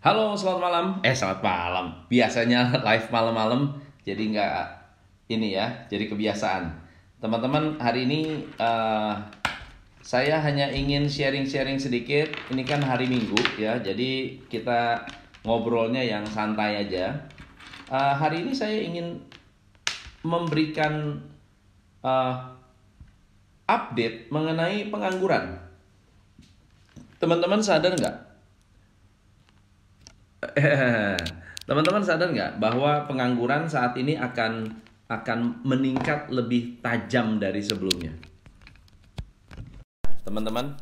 Halo, selamat malam. Eh, selamat malam. Biasanya live malam-malam, jadi nggak ini ya, jadi kebiasaan. Teman-teman, hari ini uh, saya hanya ingin sharing-sharing sedikit. Ini kan hari Minggu ya, jadi kita ngobrolnya yang santai aja. Uh, hari ini saya ingin memberikan uh, update mengenai pengangguran. Teman-teman sadar nggak? Teman-teman sadar nggak bahwa pengangguran saat ini akan akan meningkat lebih tajam dari sebelumnya? Teman-teman,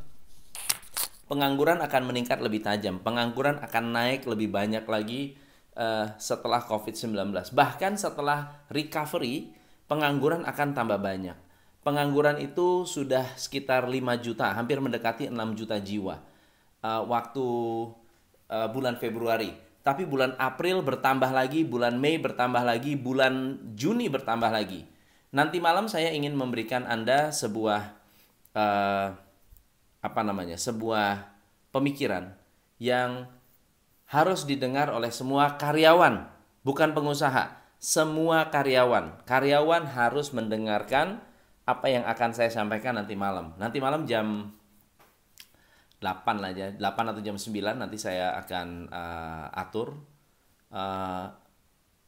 pengangguran akan meningkat lebih tajam. Pengangguran akan naik lebih banyak lagi uh, setelah COVID-19. Bahkan setelah recovery, pengangguran akan tambah banyak. Pengangguran itu sudah sekitar 5 juta, hampir mendekati 6 juta jiwa. Uh, waktu uh, bulan Februari. Tapi bulan April bertambah lagi, bulan Mei bertambah lagi, bulan Juni bertambah lagi. Nanti malam saya ingin memberikan Anda sebuah uh, apa namanya? sebuah pemikiran yang harus didengar oleh semua karyawan, bukan pengusaha. Semua karyawan, karyawan harus mendengarkan apa yang akan saya sampaikan nanti malam. Nanti malam jam 8 lah ya. 8 atau jam 9 nanti saya akan uh, atur. Uh,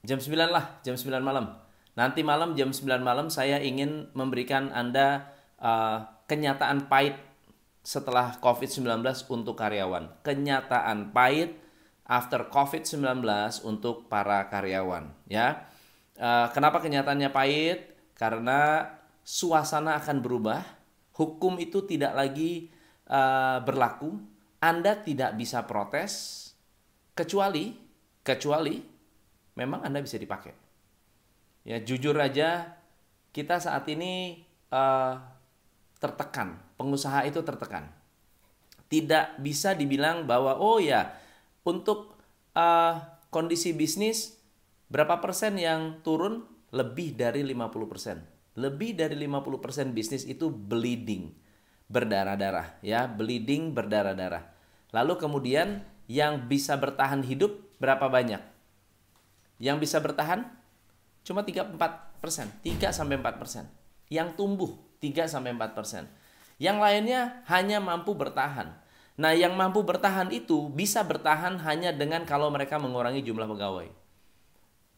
jam 9 lah jam 9 malam. Nanti malam jam 9 malam saya ingin memberikan anda uh, kenyataan pahit setelah COVID-19 untuk karyawan. Kenyataan pahit after COVID-19 untuk para karyawan ya. Uh, kenapa kenyataannya pahit? Karena suasana akan berubah hukum itu tidak lagi uh, berlaku, Anda tidak bisa protes kecuali kecuali memang Anda bisa dipakai. Ya jujur aja kita saat ini uh, tertekan, pengusaha itu tertekan. Tidak bisa dibilang bahwa oh ya untuk uh, kondisi bisnis berapa persen yang turun lebih dari 50 persen. Lebih dari 50 persen bisnis itu bleeding berdarah-darah ya, bleeding berdarah-darah. Lalu kemudian yang bisa bertahan hidup berapa banyak? Yang bisa bertahan cuma 3 4 persen, 3 sampai 4 persen. Yang tumbuh 3 sampai 4 persen. Yang lainnya hanya mampu bertahan. Nah, yang mampu bertahan itu bisa bertahan hanya dengan kalau mereka mengurangi jumlah pegawai.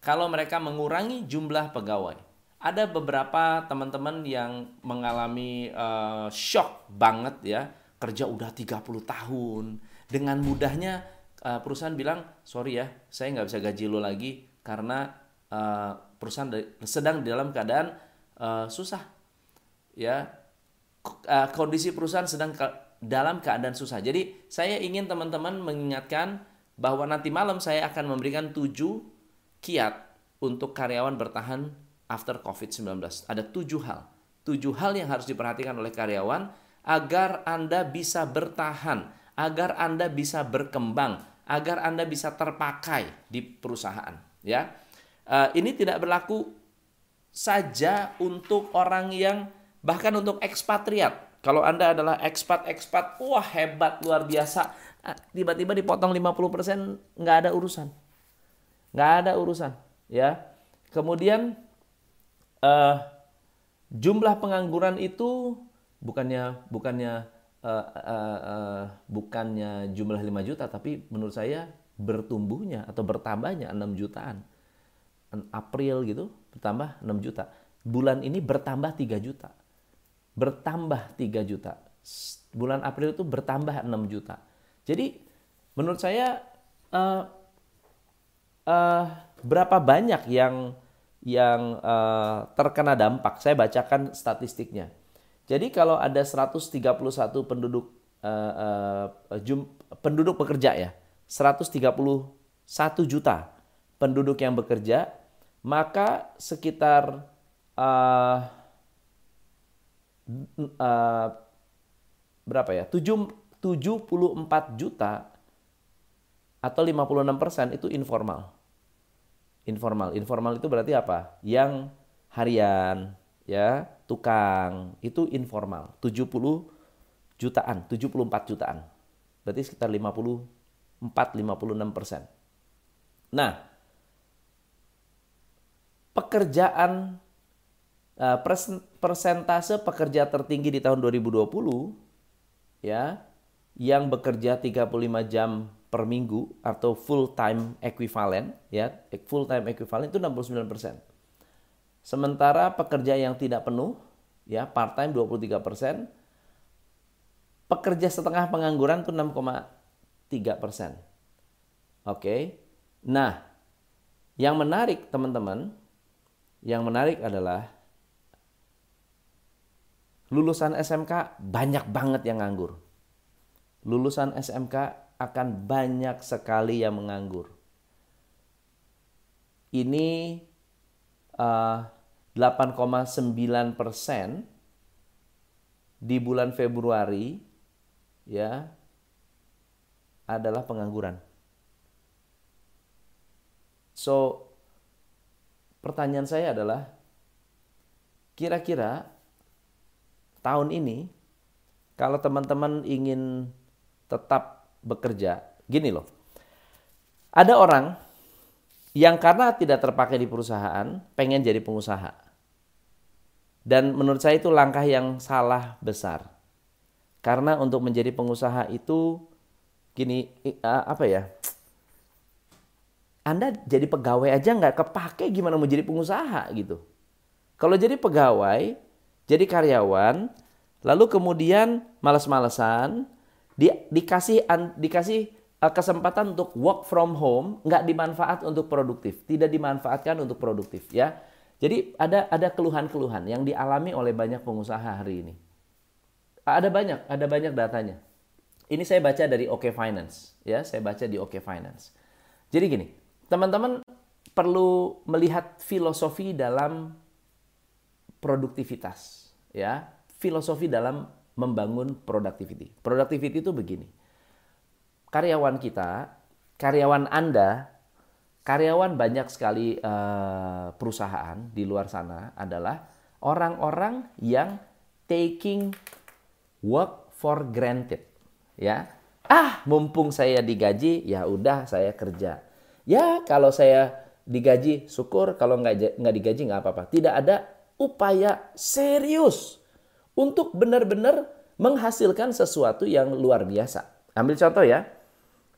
Kalau mereka mengurangi jumlah pegawai ada beberapa teman-teman yang mengalami uh, shock banget ya. Kerja udah 30 tahun. Dengan mudahnya uh, perusahaan bilang sorry ya saya nggak bisa gaji lo lagi karena uh, perusahaan sedang dalam keadaan uh, susah. Ya uh, kondisi perusahaan sedang ke dalam keadaan susah. Jadi saya ingin teman-teman mengingatkan bahwa nanti malam saya akan memberikan tujuh kiat untuk karyawan bertahan after COVID-19. Ada tujuh hal. Tujuh hal yang harus diperhatikan oleh karyawan agar Anda bisa bertahan, agar Anda bisa berkembang, agar Anda bisa terpakai di perusahaan. Ya, uh, ini tidak berlaku saja untuk orang yang bahkan untuk ekspatriat. Kalau Anda adalah ekspat-ekspat, wah hebat luar biasa. Ah, tiba-tiba dipotong 50% nggak ada urusan. Nggak ada urusan. ya. Kemudian uh, jumlah pengangguran itu bukannya bukannya uh, uh, uh, bukannya jumlah 5 juta tapi menurut saya bertumbuhnya atau bertambahnya 6 jutaan. April gitu bertambah 6 juta. Bulan ini bertambah 3 juta. Bertambah 3 juta. Bulan April itu bertambah 6 juta. Jadi menurut saya uh, uh, berapa banyak yang yang uh, terkena dampak. Saya bacakan statistiknya. Jadi kalau ada 131 penduduk uh, uh, jum, penduduk bekerja ya, 131 juta penduduk yang bekerja, maka sekitar uh, uh, berapa ya? 7, 74 juta atau 56 persen itu informal informal. Informal itu berarti apa? Yang harian, ya, tukang, itu informal. 70 jutaan, 74 jutaan. Berarti sekitar 50 4,56%. Nah, pekerjaan uh, persentase pekerja tertinggi di tahun 2020 ya yang bekerja 35 jam per minggu atau full time equivalent ya full time equivalent itu 69%. Sementara pekerja yang tidak penuh ya part time 23%, pekerja setengah pengangguran itu 6,3%. Oke. Nah, yang menarik teman-teman, yang menarik adalah lulusan SMK banyak banget yang nganggur. Lulusan SMK akan banyak sekali yang menganggur. Ini uh, 8,9 persen di bulan Februari ya adalah pengangguran. So pertanyaan saya adalah kira-kira tahun ini kalau teman-teman ingin tetap bekerja, gini loh. Ada orang yang karena tidak terpakai di perusahaan pengen jadi pengusaha. Dan menurut saya itu langkah yang salah besar. Karena untuk menjadi pengusaha itu gini apa ya? Anda jadi pegawai aja nggak kepake gimana mau jadi pengusaha gitu. Kalau jadi pegawai, jadi karyawan, lalu kemudian males-malesan, di, dikasih dikasih Eh, kesempatan untuk work from home nggak dimanfaat untuk produktif, tidak dimanfaatkan untuk produktif ya. Jadi ada ada keluhan-keluhan yang dialami oleh banyak pengusaha hari ini. Ada banyak, ada banyak datanya. Ini saya baca dari OK Finance ya, saya baca di OK Finance. Jadi gini, teman-teman perlu melihat filosofi dalam produktivitas ya, filosofi dalam membangun productivity. Productivity itu begini karyawan kita, karyawan Anda, karyawan banyak sekali uh, perusahaan di luar sana adalah orang-orang yang taking work for granted. Ya, ah mumpung saya digaji, ya udah saya kerja. Ya kalau saya digaji syukur, kalau nggak nggak digaji nggak apa-apa. Tidak ada upaya serius untuk benar-benar menghasilkan sesuatu yang luar biasa. Ambil contoh ya,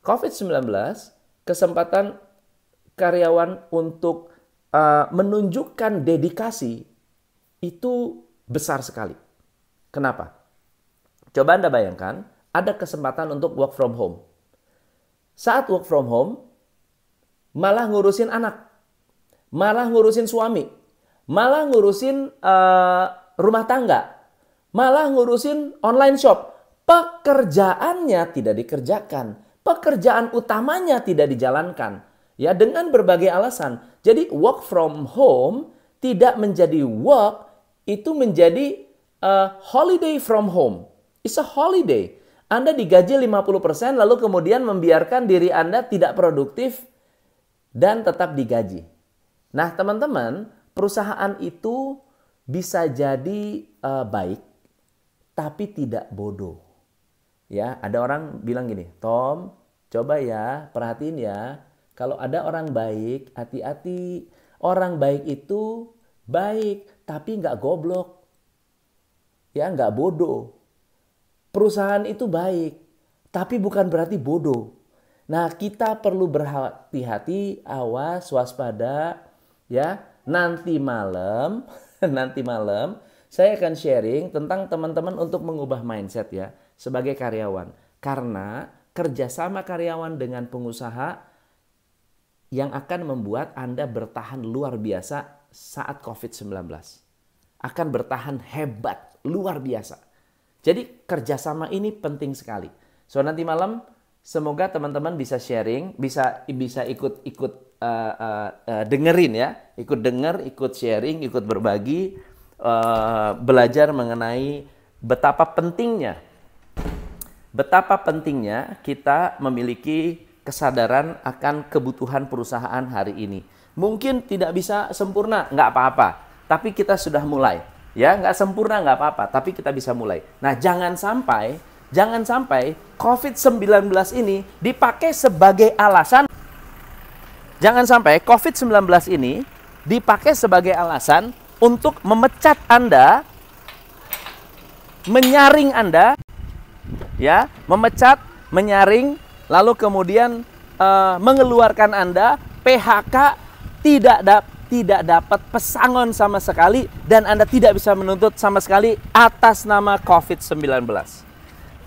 COVID-19 kesempatan karyawan untuk uh, menunjukkan dedikasi itu besar sekali. Kenapa? Coba Anda bayangkan, ada kesempatan untuk work from home. Saat work from home, malah ngurusin anak, malah ngurusin suami, malah ngurusin uh, rumah tangga, malah ngurusin online shop. Pekerjaannya tidak dikerjakan, pekerjaan utamanya tidak dijalankan ya dengan berbagai alasan. Jadi work from home tidak menjadi work itu menjadi a holiday from home. It's a holiday. Anda digaji 50% lalu kemudian membiarkan diri Anda tidak produktif dan tetap digaji. Nah, teman-teman, perusahaan itu bisa jadi uh, baik tapi tidak bodoh. Ya, ada orang bilang gini, Tom, coba ya, perhatiin ya. Kalau ada orang baik, hati-hati. Orang baik itu baik, tapi nggak goblok. Ya, nggak bodoh. Perusahaan itu baik, tapi bukan berarti bodoh. Nah, kita perlu berhati-hati, awas, waspada, ya. Nanti malam, nanti malam saya akan sharing tentang teman-teman untuk mengubah mindset ya sebagai karyawan. Karena kerjasama karyawan dengan pengusaha yang akan membuat Anda bertahan luar biasa saat COVID-19. Akan bertahan hebat, luar biasa. Jadi kerjasama ini penting sekali. So nanti malam semoga teman-teman bisa sharing, bisa bisa ikut ikut uh, uh, uh, dengerin ya, ikut denger, ikut sharing, ikut berbagi uh, belajar mengenai betapa pentingnya betapa pentingnya kita memiliki kesadaran akan kebutuhan perusahaan hari ini. Mungkin tidak bisa sempurna, nggak apa-apa. Tapi kita sudah mulai. Ya, nggak sempurna, nggak apa-apa. Tapi kita bisa mulai. Nah, jangan sampai Jangan sampai COVID-19 ini dipakai sebagai alasan Jangan sampai COVID-19 ini dipakai sebagai alasan untuk memecat Anda, menyaring Anda, ya, memecat, menyaring, lalu kemudian uh, mengeluarkan Anda PHK tidak dapat tidak dapat pesangon sama sekali dan Anda tidak bisa menuntut sama sekali atas nama COVID-19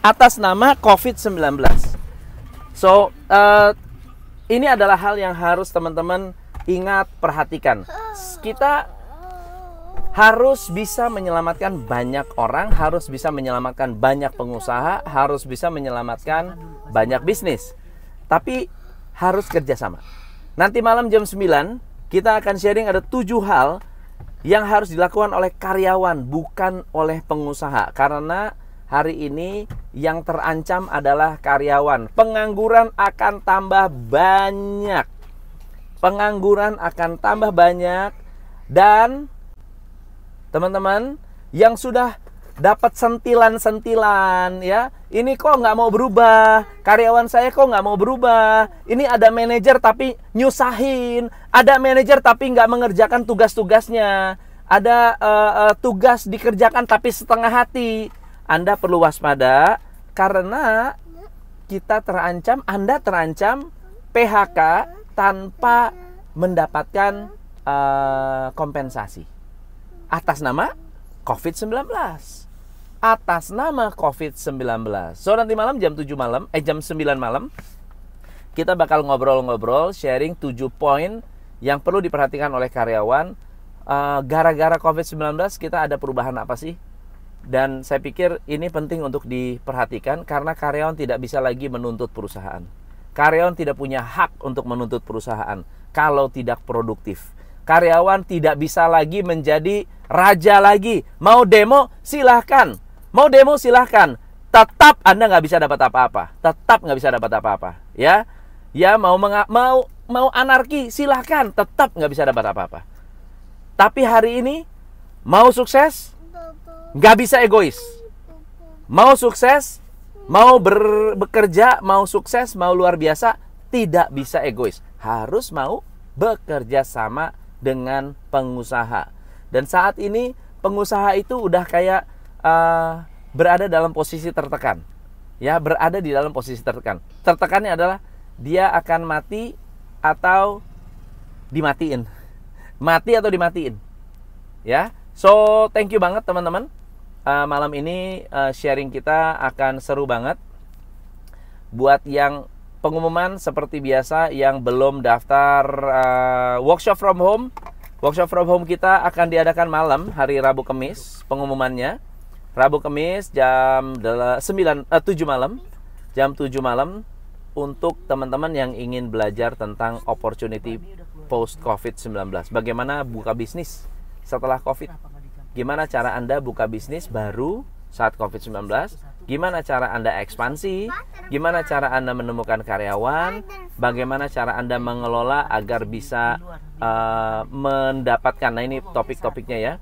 atas nama COVID-19. So, uh, ini adalah hal yang harus teman-teman ingat, perhatikan. Kita harus bisa menyelamatkan banyak orang, harus bisa menyelamatkan banyak pengusaha, harus bisa menyelamatkan banyak bisnis. Tapi harus kerjasama. Nanti malam jam 9, kita akan sharing ada tujuh hal yang harus dilakukan oleh karyawan, bukan oleh pengusaha. Karena hari ini yang terancam adalah karyawan. Pengangguran akan tambah banyak. Pengangguran akan tambah banyak dan teman-teman yang sudah dapat sentilan-sentilan ya. Ini kok nggak mau berubah? Karyawan saya kok nggak mau berubah? Ini ada manajer tapi nyusahin ada manajer tapi nggak mengerjakan tugas-tugasnya ada uh, uh, tugas dikerjakan tapi setengah hati. Anda perlu waspada karena kita terancam, Anda terancam PHK tanpa mendapatkan uh, kompensasi atas nama COVID-19. Atas nama COVID-19. So nanti malam jam 7 malam, eh jam 9 malam kita bakal ngobrol-ngobrol sharing 7 poin yang perlu diperhatikan oleh karyawan uh, gara-gara COVID-19 kita ada perubahan apa sih? Dan saya pikir ini penting untuk diperhatikan karena karyawan tidak bisa lagi menuntut perusahaan. Karyawan tidak punya hak untuk menuntut perusahaan kalau tidak produktif. Karyawan tidak bisa lagi menjadi raja lagi. Mau demo silahkan. Mau demo silahkan. Tetap Anda nggak bisa dapat apa-apa. Tetap nggak bisa dapat apa-apa. Ya, ya mau mau mau anarki silahkan. Tetap nggak bisa dapat apa-apa. Tapi hari ini mau sukses nggak bisa egois. Mau sukses, mau ber, bekerja, mau sukses, mau luar biasa, tidak bisa egois. Harus mau bekerja sama dengan pengusaha. Dan saat ini pengusaha itu udah kayak uh, berada dalam posisi tertekan. Ya, berada di dalam posisi tertekan. Tertekannya adalah dia akan mati atau dimatiin. Mati atau dimatiin. Ya. So, thank you banget teman-teman uh, malam ini uh, sharing kita akan seru banget. Buat yang pengumuman seperti biasa yang belum daftar uh, workshop from home, workshop from home kita akan diadakan malam hari Rabu Kamis pengumumannya. Rabu Kamis jam 9 uh, 7 malam. Jam 7 malam untuk teman-teman yang ingin belajar tentang opportunity post COVID-19. Bagaimana buka bisnis setelah COVID Gimana cara Anda buka bisnis baru saat COVID-19? Gimana cara Anda ekspansi? Gimana cara Anda menemukan karyawan? Bagaimana cara Anda mengelola agar bisa uh, mendapatkan? Nah, ini topik-topiknya ya.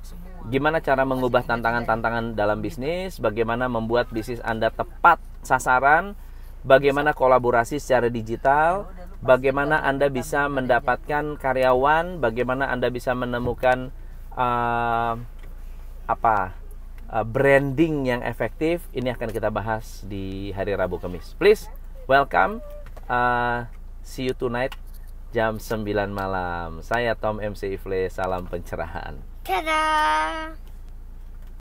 Gimana cara mengubah tantangan-tantangan dalam bisnis? Bagaimana membuat bisnis Anda tepat sasaran? Bagaimana kolaborasi secara digital? Bagaimana Anda bisa mendapatkan karyawan? Bagaimana Anda bisa menemukan uh, apa uh, branding yang efektif ini akan kita bahas di hari Rabu Kamis. Please welcome uh, see you tonight jam 9 malam. Saya Tom MC Ifle, salam pencerahan. Tada!